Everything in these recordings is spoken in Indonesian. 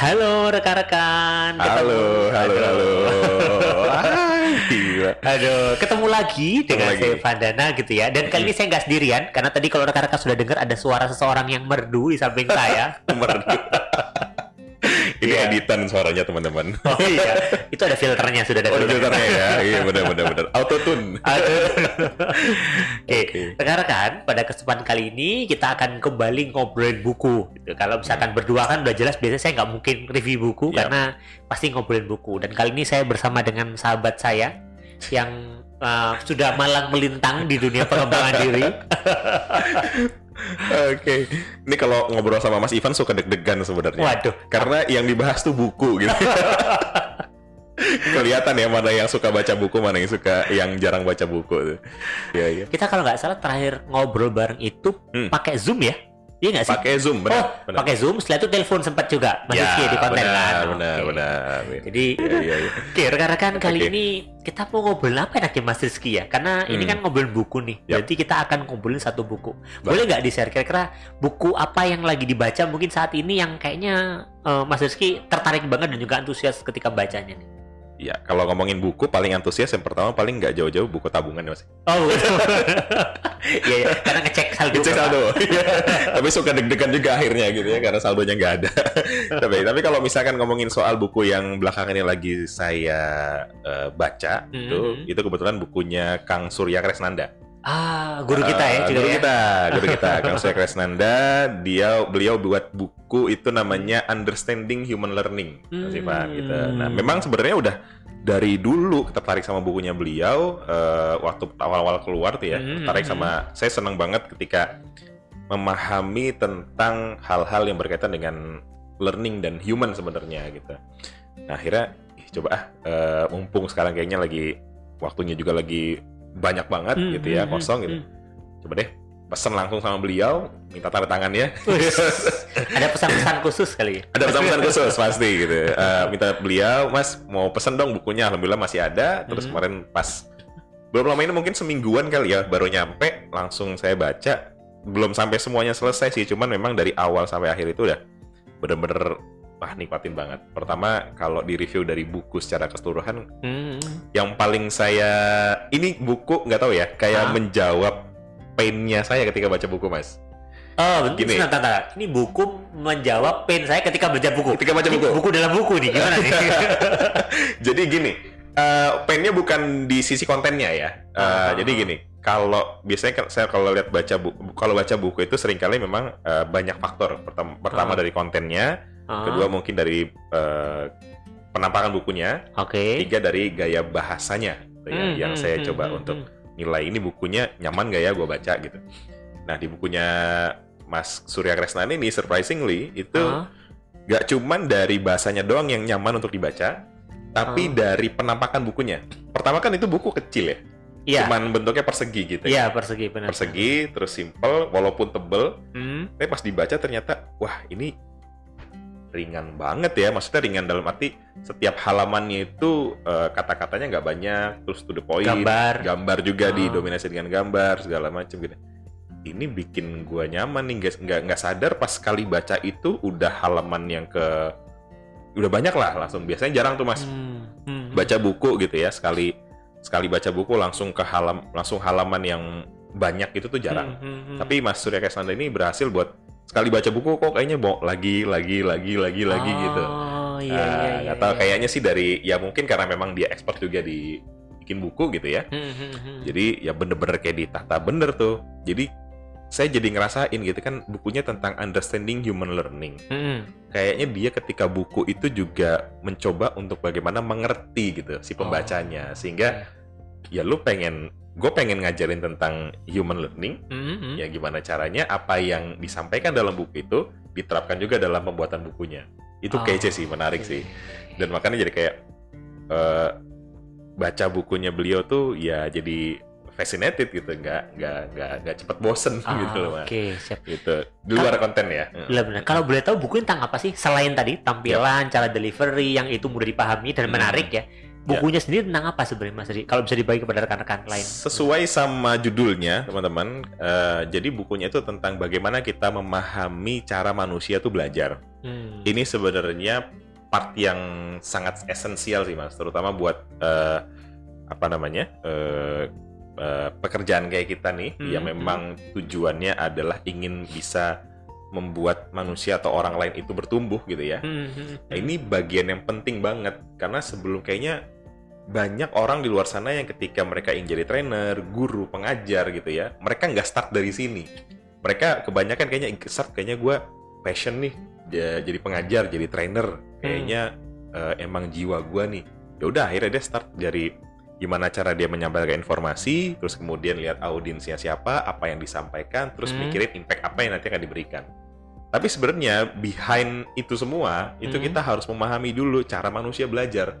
Halo rekan-rekan. Halo, Ketemu- halo, Aduh. halo. Ah, gila. Aduh, ketemu lagi dengan lagi. saya Vandana gitu ya. Dan kali ini saya nggak sendirian karena tadi kalau rekan-rekan sudah dengar ada suara seseorang yang merdu di samping saya. Merdu. Ini Iya. editan suaranya teman-teman. Oh iya, itu ada filternya sudah ada Oh, filternya. filternya ya. Iya, benar benar. Auto tune. Oke, Oke. rekan-rekan, pada kesempatan kali ini kita akan kembali ngobrolin buku. Gitu. Kalau misalkan berdua kan udah jelas biasanya saya nggak mungkin review buku Yap. karena pasti ngobrolin buku. Dan kali ini saya bersama dengan sahabat saya yang uh, sudah malang melintang di dunia pengembangan diri. Oke. Ini kalau ngobrol sama Mas Ivan suka deg-degan sebenarnya. Waduh, Karena yang dibahas tuh buku gitu. Kelihatan ya mana yang suka baca buku, mana yang suka yang jarang baca buku tuh. Iya, iya. kita kalau nggak salah terakhir ngobrol bareng itu Hmm. pakai Zoom ya? Iya nggak sih? Pakai Zoom, oh, benar. benar. pakai Zoom. Setelah itu telepon sempat juga. Masih Ya, di konten benar, kan? benar, Oke. benar. Jadi Iya, iya, iya. Oke, rekan-rekan kali Oke. ini kita mau ngobrolin apa enaknya Mas Rizky ya? Karena ini Hmm. kan ngobrolin buku nih. Yap. Berarti kita akan ngobrolin satu buku. Boleh nggak di-share kira-kira buku apa yang lagi dibaca mungkin saat ini yang kayaknya eh, Mas Rizky tertarik banget dan juga antusias ketika bacanya nih? Ya, kalau ngomongin buku paling antusias yang pertama paling nggak jauh-jauh buku tabungan ya mas. Oh. Iya, iya. karena ngecek saldo. Ngecek saldo. tapi suka deg-degan juga akhirnya gitu ya karena saldonya nggak ada. tapi tapi kalau misalkan ngomongin soal buku yang belakangan ini lagi saya eh, baca Hmm. itu itu kebetulan bukunya Kang Surya Kresnanda. Ah, guru kita ya juga guru ya. kita, guru kita Kang Surya Kresnanda, dia beliau buat buku itu namanya Understanding Human Learning, Hmm. Ivan, gitu. Nah, memang sebenarnya udah dari dulu tertarik sama bukunya beliau eh, waktu awal-awal keluar tuh ya, Hmm. tertarik sama saya senang banget ketika memahami tentang hal-hal yang berkaitan dengan learning dan human sebenarnya gitu. Nah, akhirnya coba ah eh, mumpung sekarang kayaknya lagi waktunya juga lagi banyak banget Hmm, gitu ya, hmm, kosong hmm, gitu. hmm. coba deh pesan langsung sama beliau minta tanda tangannya. Ada pesan-pesan khusus kali ya? ada pesan-pesan khusus pasti gitu Eh, minta beliau mas mau pesen dong bukunya. Alhamdulillah masih ada. Terus Hmm. kemarin pas belum lama ini mungkin semingguan kali ya baru nyampe langsung saya baca. Belum sampai semuanya selesai sih cuman memang dari awal sampai akhir itu udah bener-bener wah nikmatin banget pertama kalau di review dari buku secara keseluruhan Hmm. yang paling saya ini buku nggak tahu ya kayak Hah? menjawab painnya saya ketika baca buku mas Oh, bentar, Gini. sebentar, sebentar. Ini buku menjawab pain saya ketika baca buku. Ketika baca Ini buku. buku dalam buku nih, gimana nih? jadi gini eh painnya bukan di sisi kontennya ya Eh, Ah. jadi gini kalau biasanya kan saya kalau lihat baca buku kalau baca buku itu sering kali memang eh, banyak faktor pertama, pertama Ah. dari kontennya Ah, kedua mungkin dari eh, penampakan bukunya Oke. tiga dari gaya bahasanya gitu ya, Hmm, yang hmm, saya hmm, coba hmm, untuk hmm. nilai ini bukunya nyaman gak ya gue baca gitu. Nah di bukunya Mas Surya Kresnani ini surprisingly itu Ah, gak cuman dari bahasanya doang yang nyaman untuk dibaca, tapi Ah. dari penampakan bukunya. Pertama kan itu buku kecil ya, Iya. cuman bentuknya persegi gitu. Iya, persegi benar. Persegi terus simple walaupun tebel, Hmm. tapi pas dibaca ternyata wah ini ringan banget ya. Maksudnya ringan dalam arti setiap halamannya itu eh, kata-katanya nggak banyak, terus to the point, Gambar. gambar juga Ah. didominasi dengan gambar segala macam gitu. Ini bikin gua nyaman nih guys, nggak nggak sadar pas sekali baca itu udah halaman yang ke udah banyak lah langsung. Biasanya jarang tuh mas Hmm, hmm, baca buku gitu ya sekali sekali baca buku langsung ke halam langsung halaman yang banyak itu tuh jarang. Hmm, hmm, hmm. Tapi Mas Surya Kesanda ini berhasil buat sekali baca buku kok kayaknya mau lagi lagi lagi lagi lagi gitu. Oh, iya, Ah, iya, iya. tahu iya. kayaknya sih dari ya mungkin karena memang dia expert juga di bikin buku gitu ya. Hmm, hmm, hmm. Jadi ya bener-bener kayak ditata bener tuh. Jadi saya jadi ngerasain gitu kan bukunya tentang understanding human learning. Hmm. Kayaknya dia ketika buku itu juga mencoba untuk bagaimana mengerti gitu si pembacanya sehingga ya lu pengen gue pengen ngajarin tentang human learning Hmm, hmm. ya gimana caranya apa yang disampaikan dalam buku itu diterapkan juga dalam pembuatan bukunya itu Oh, kece sih menarik oke. sih dan makanya jadi kayak eh, baca bukunya beliau tuh ya jadi fascinated gitu nggak nggak nggak nggak cepet bosen Ah, gitu loh. Oke, siap. gitu di luar konten ya Benar benar. Kalau boleh tahu buku tentang apa sih? Selain tadi tampilan, cara delivery yang itu mudah dipahami dan Hmm. menarik ya. Bukunya sendiri tentang apa sebenarnya Mas Ri? Kalau bisa dibagi kepada rekan-rekan lain. Sesuai sama judulnya, teman-teman. eh, jadi bukunya itu tentang bagaimana kita memahami cara manusia tuh belajar. Hmm. Ini sebenarnya part yang sangat esensial sih mas, terutama buat eh, apa namanya eh, eh, pekerjaan kayak kita nih, Hmm, yang hmm. memang tujuannya adalah ingin bisa membuat manusia atau orang lain itu bertumbuh gitu ya. Hmm, hmm, Nah, ini bagian yang penting banget karena sebelum kayaknya banyak orang di luar sana yang ketika mereka ingin jadi trainer, guru, pengajar gitu ya, mereka nggak start dari sini. Mereka kebanyakan kayaknya start kayaknya gue passion nih ja- jadi pengajar, jadi trainer. Kayaknya eh, emang jiwa gue nih. Ya udah akhirnya dia start dari gimana cara dia menyampaikan informasi, terus kemudian lihat audiensnya siapa, apa yang disampaikan, terus Hmm. mikirin impact apa yang nanti akan diberikan. Tapi sebenarnya behind itu semua, itu Hmm. kita harus memahami dulu cara manusia belajar.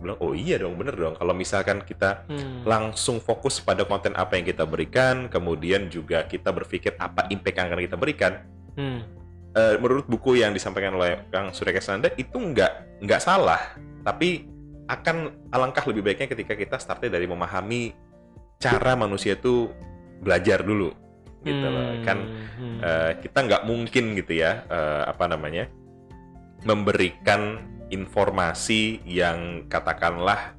Bilang, oh iya dong, bener dong. Kalau misalkan kita hmm. langsung fokus pada konten apa yang kita berikan, kemudian juga kita berpikir apa impact yang akan kita berikan. Hmm. Eh, menurut buku yang disampaikan oleh Kang Surya Kesanda itu nggak nggak salah, tapi akan alangkah lebih baiknya ketika kita startnya dari memahami cara manusia itu belajar dulu, gitu loh. Hmm, Kan hmm. eh, kita nggak mungkin gitu ya eh, apa namanya memberikan informasi yang katakanlah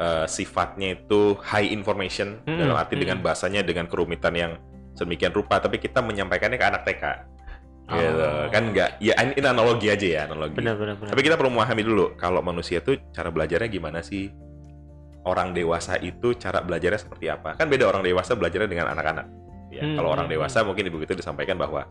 eh, sifatnya itu high information Hmm, dalam arti hmm. dengan bahasanya dengan kerumitan yang sedemikian rupa tapi kita menyampaikannya ke anak TK gitu. Oh. kan nggak ya ini analogi aja ya analogi. Benar benar benar. tapi kita perlu memahami dulu kalau manusia itu cara belajarnya gimana sih? Orang dewasa itu cara belajarnya seperti apa? Kan beda orang dewasa belajarnya dengan anak-anak. Ya Hmm, kalau orang hmm, dewasa mungkin di buku itu disampaikan bahwa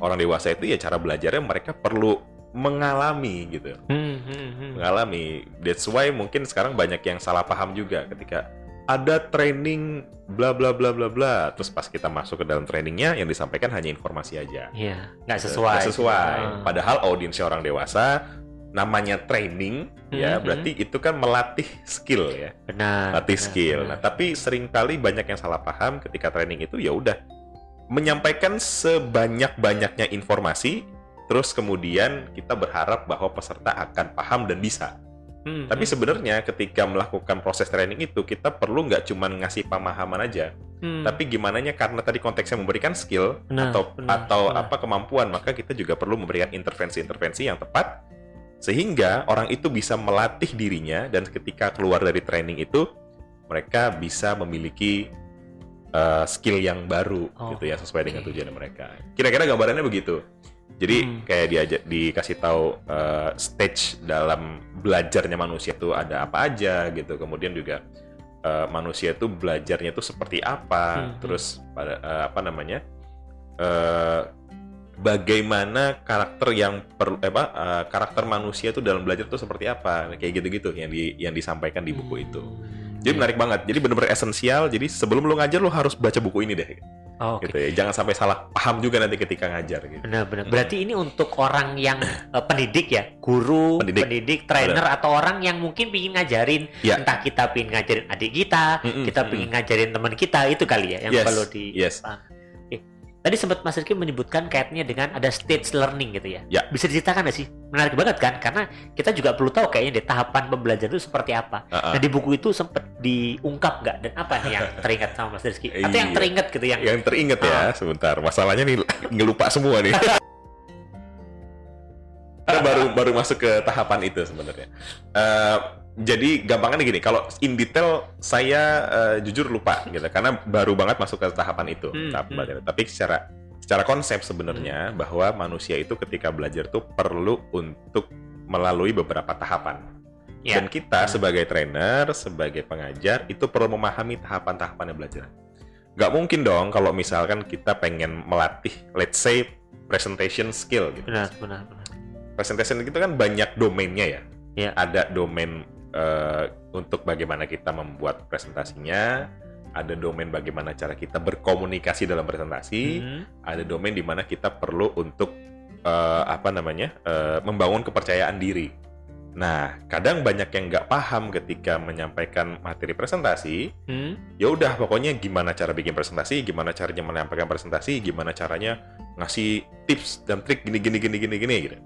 orang dewasa itu ya cara belajarnya mereka perlu mengalami gitu. Hmm, hmm, hmm. mengalami. That's why mungkin sekarang banyak yang salah paham juga ketika ada training bla bla bla bla bla terus pas kita masuk ke dalam trainingnya yang disampaikan hanya informasi aja Iya, nggak sesuai. Nggak sesuai. Ah. Padahal audiensnya orang dewasa, namanya training, ya Mhm. berarti itu kan melatih skill ya, Benar. melatih benar, skill. benar. Nah, tapi sering kali banyak yang salah paham ketika training itu ya udah menyampaikan sebanyak-banyaknya informasi, terus kemudian kita berharap bahwa peserta akan paham dan bisa. Hmm, Tapi hmm. sebenarnya ketika melakukan proses training itu kita perlu nggak cuma ngasih pemahaman aja, Hmm. tapi gimana karena tadi konteksnya memberikan skill Benar, atau benar, atau benar. apa kemampuan maka kita juga perlu memberikan intervensi-intervensi yang tepat sehingga orang itu bisa melatih dirinya dan ketika keluar dari training itu mereka bisa memiliki uh, skill yang baru Oh, gitu ya sesuai dengan oke. tujuan mereka. Kira-kira gambarannya begitu. Jadi Hmm. kayak diajak dikasih tahu uh, stage dalam belajarnya manusia itu ada apa aja gitu. Kemudian juga uh, manusia itu belajarnya itu seperti apa. Hmm. Terus pada uh, apa namanya? uh, bagaimana karakter yang per, apa uh, karakter manusia itu dalam belajar itu seperti apa kayak gitu-gitu yang di yang disampaikan di buku itu. Hmm, Jadi iya. menarik banget. Jadi benar-benar esensial. Jadi sebelum lu ngajar lu harus baca buku ini deh. Oh, oke. Gitu ya. Jangan sampai salah paham juga nanti ketika ngajar gitu. Benar-benar. Berarti ini untuk orang yang eh, pendidik ya, guru, Pendidik. pendidik, trainer atau orang yang mungkin pingin ngajarin, Ya. entah kita pingin ngajarin adik kita, Mm-mm, kita mm-mm. pingin ngajarin teman kita, itu kali ya yang Yes, perlu di. yes. paham. Tadi sempat Mas Rizky menyebutkan kaitnya dengan ada stage learning gitu ya. Ya. Bisa diceritakan nggak sih? Menarik banget kan? Karena kita juga perlu tahu kayaknya deh tahapan pembelajaran itu seperti apa. Uh-uh. Nah di buku itu sempat diungkap nggak? Dan apa nih yang teringat sama Mas Rizky? Atau yang Iya. teringat gitu yang Yang teringat ya, Ah. sebentar. Masalahnya nih ngelupa semua nih. Kita baru baru masuk ke tahapan itu sebenarnya. Eh, jadi gampangnya gini, kalau in detail saya eh, jujur lupa gitu, karena baru banget masuk ke tahapan itu. Hmm, tahap hmm. belajar. Tapi secara secara konsep sebenarnya bahwa manusia itu ketika belajar tuh perlu untuk melalui beberapa tahapan. Ya. Dan kita Hmm. sebagai trainer, sebagai pengajar itu perlu memahami tahapan-tahapannya belajar. Nggak mungkin dong kalau misalkan kita pengen melatih, let's say presentation skill gitu. benar benar benar. Presentation itu kan banyak domainnya ya. Ya. Ada domain eh, untuk bagaimana kita membuat presentasinya, ada domain bagaimana cara kita berkomunikasi dalam presentasi, Hmm. ada domain di mana kita perlu untuk eh, apa namanya eh, membangun kepercayaan diri. Nah, kadang banyak yang nggak paham ketika menyampaikan materi presentasi. Hmm. Ya udah, pokoknya gimana cara bikin presentasi, gimana caranya menyampaikan presentasi, gimana caranya ngasih tips dan trik gini gini gini gini gini gitu.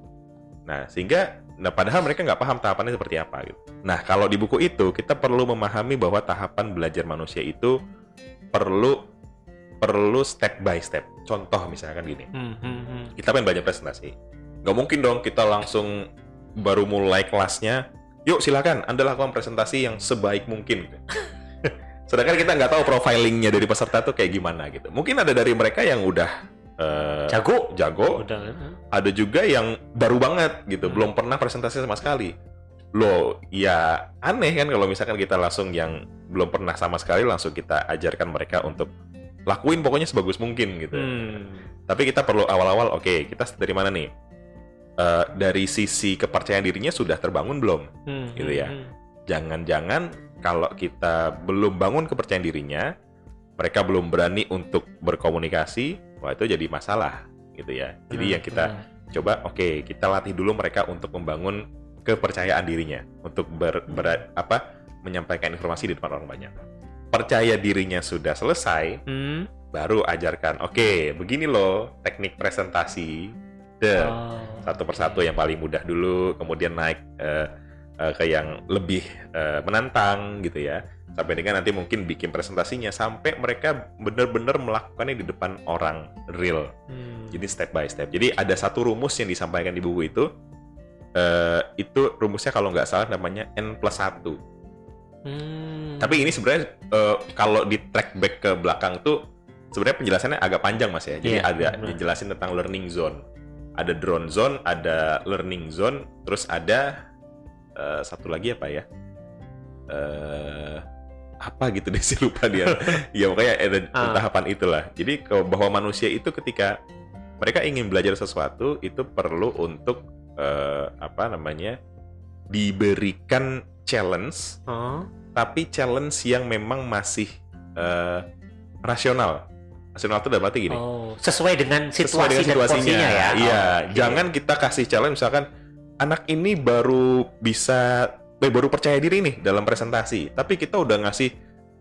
Nah, sehingga nah padahal mereka nggak paham tahapannya seperti apa gitu. Nah, kalau di buku itu kita perlu memahami bahwa tahapan belajar manusia itu perlu perlu step by step. Contoh misalkan gini Hmm, hmm, hmm. kita pengen belajar presentasi. nggak mungkin dong kita langsung baru mulai kelasnya yuk silakan anda lakukan presentasi yang sebaik mungkin sedangkan kita nggak tahu profilingnya dari peserta tuh kayak gimana gitu mungkin ada dari mereka yang udah eh, Jago. jago Udah. ada juga yang baru banget gitu Hmm. belum pernah presentasi sama sekali loh ya aneh kan kalau misalkan kita langsung yang belum pernah sama sekali langsung kita ajarkan mereka untuk lakuin pokoknya sebagus mungkin gitu Hmm. tapi kita perlu awal-awal oke kita dari mana nih Eh, dari sisi kepercayaan dirinya sudah terbangun belum Hmm, Gitu ya. hmm, jangan-jangan kalau kita belum bangun kepercayaan dirinya mereka belum berani untuk berkomunikasi wah itu jadi masalah gitu ya. Jadi Hmm, yang kita hmm. coba oke kita latih dulu mereka untuk membangun kepercayaan dirinya untuk ber, ber- apa menyampaikan informasi di depan orang banyak. Percaya dirinya sudah selesai Hmm. baru ajarkan oke begini loh teknik presentasi Deh, Oh, satu persatu yang paling mudah dulu kemudian naik eh, eh, ke yang lebih eh, menantang gitu ya sampai dengan nanti mungkin bikin presentasinya sampai mereka benar-benar melakukannya di depan orang real Hmm. jadi step by step. Jadi ada satu rumus yang disampaikan di buku itu. eh itu rumusnya kalau nggak salah namanya n plus 1. Hmm. Tapi ini sebenarnya eh, kalau di track back ke belakang tuh sebenarnya penjelasannya agak panjang mas ya. Jadi Iya, ada benar. dijelasin tentang learning zone. Ada drone zone, ada learning zone, terus ada eh, satu lagi apa ya? eh apa gitu deh sih lupa dia. ya makanya ada Ah. tahapan itulah. Jadi bahwa manusia itu ketika mereka ingin belajar sesuatu itu perlu untuk eh, apa namanya diberikan challenge Oh. tapi challenge yang memang masih eh, rasional. Rasional itu dalam arti gini. Oh, sesuai dengan sesuai situasi dengan dan situasinya. porsinya ya. Iya, Oh, oke. jangan kita kasih challenge misalkan anak ini baru bisa eh, baru percaya diri nih dalam presentasi, tapi kita udah ngasih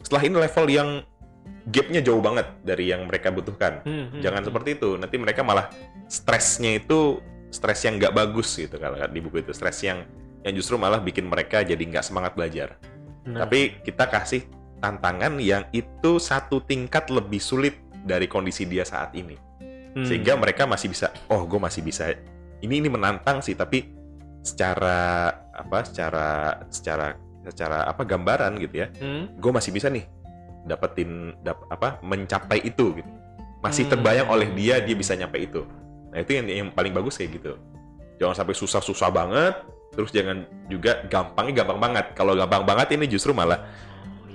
setelah ini level yang gapnya jauh banget dari yang mereka butuhkan. Hmm, hmm, Jangan hmm. seperti itu. Nanti mereka malah stresnya itu stres yang nggak bagus gitu kalau di buku itu stres yang yang justru malah bikin mereka jadi nggak semangat belajar. Nah, Tapi kita kasih tantangan yang itu satu tingkat lebih sulit dari kondisi dia saat ini. hmm. Sehingga mereka masih bisa, oh gue masih bisa. Ini ini menantang sih, tapi secara apa? Secara secara secara apa gambaran gitu ya, Hmm. gue masih bisa nih dapetin dap, apa mencapai itu gitu. Masih Hmm. terbayang oleh dia dia bisa nyampe itu. Nah itu yang yang paling bagus kayak gitu. Jangan sampai susah-susah banget, terus jangan juga gampangnya gampang banget. Kalau gampang banget ini justru malah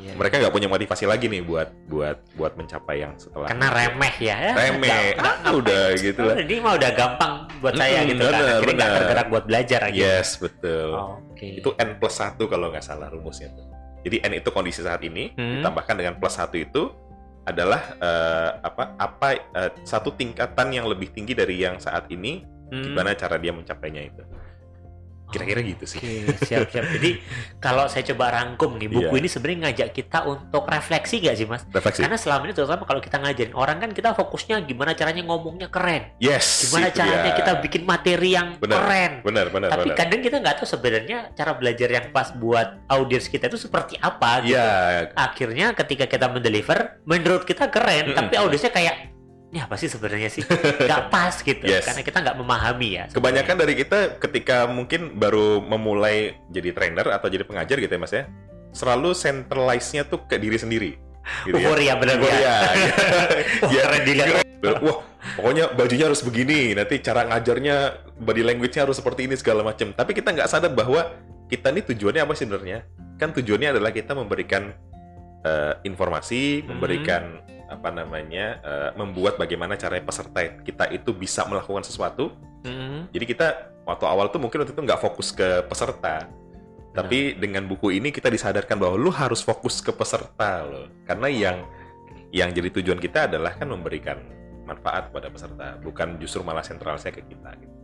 iya. mereka nggak punya motivasi lagi nih buat buat buat mencapai yang setelah karena remeh ya. remeh ah, udah gitu Oh, lah ini mah udah gampang buat saya Mm-mm, gitu kan. Akhirnya nggak tergerak buat belajar lagi. yes betul Oke. itu n plus satu kalau nggak salah rumusnya tuh jadi n itu kondisi saat ini Hmm. ditambahkan dengan plus satu itu adalah eh, apa apa eh, satu tingkatan yang lebih tinggi dari yang saat ini Hmm. gimana cara dia mencapainya itu kira-kira gitu sih Oke, siap-siap. Jadi kalau saya coba rangkum nih, buku Iya. ini sebenarnya ngajak kita untuk refleksi gak sih, Mas? refleksi Karena selama ini terutama kalau kita ngajarin orang kan kita fokusnya gimana caranya ngomongnya keren. yes Gimana caranya dia. kita bikin materi yang Benar, keren. benar benar Tapi benar kadang kita nggak tahu sebenarnya cara belajar yang pas buat audiens kita itu seperti apa gitu. ya Akhirnya ketika kita mendeliver, menurut kita keren, Mm-mm. tapi audiensnya kayak ini apa sih sebenarnya sih? Nggak pas gitu. Yes. Karena kita nggak memahami ya. Kebanyakan dari kita ketika mungkin baru memulai jadi trainer atau jadi pengajar gitu ya mas ya, selalu centralize-nya tuh ke diri sendiri. Gitu ya. Euforia benar ya. Wah, Ya, keren dilihat. Wah, pokoknya bajunya harus begini, nanti cara ngajarnya, body language-nya harus seperti ini segala macam. Tapi kita nggak sadar bahwa kita ini tujuannya apa sebenarnya? Kan tujuannya adalah kita memberikan eh, informasi, Hmm. memberikan apa namanya, eh, membuat bagaimana caranya peserta kita itu bisa melakukan sesuatu Hmm. jadi kita waktu awal tuh mungkin waktu itu nggak fokus ke peserta. Tapi dengan buku ini kita disadarkan bahwa lu harus fokus ke peserta loh. Karena yang yang jadi tujuan kita adalah kan memberikan manfaat kepada peserta, bukan justru malah sentralnya ke kita. Gitu.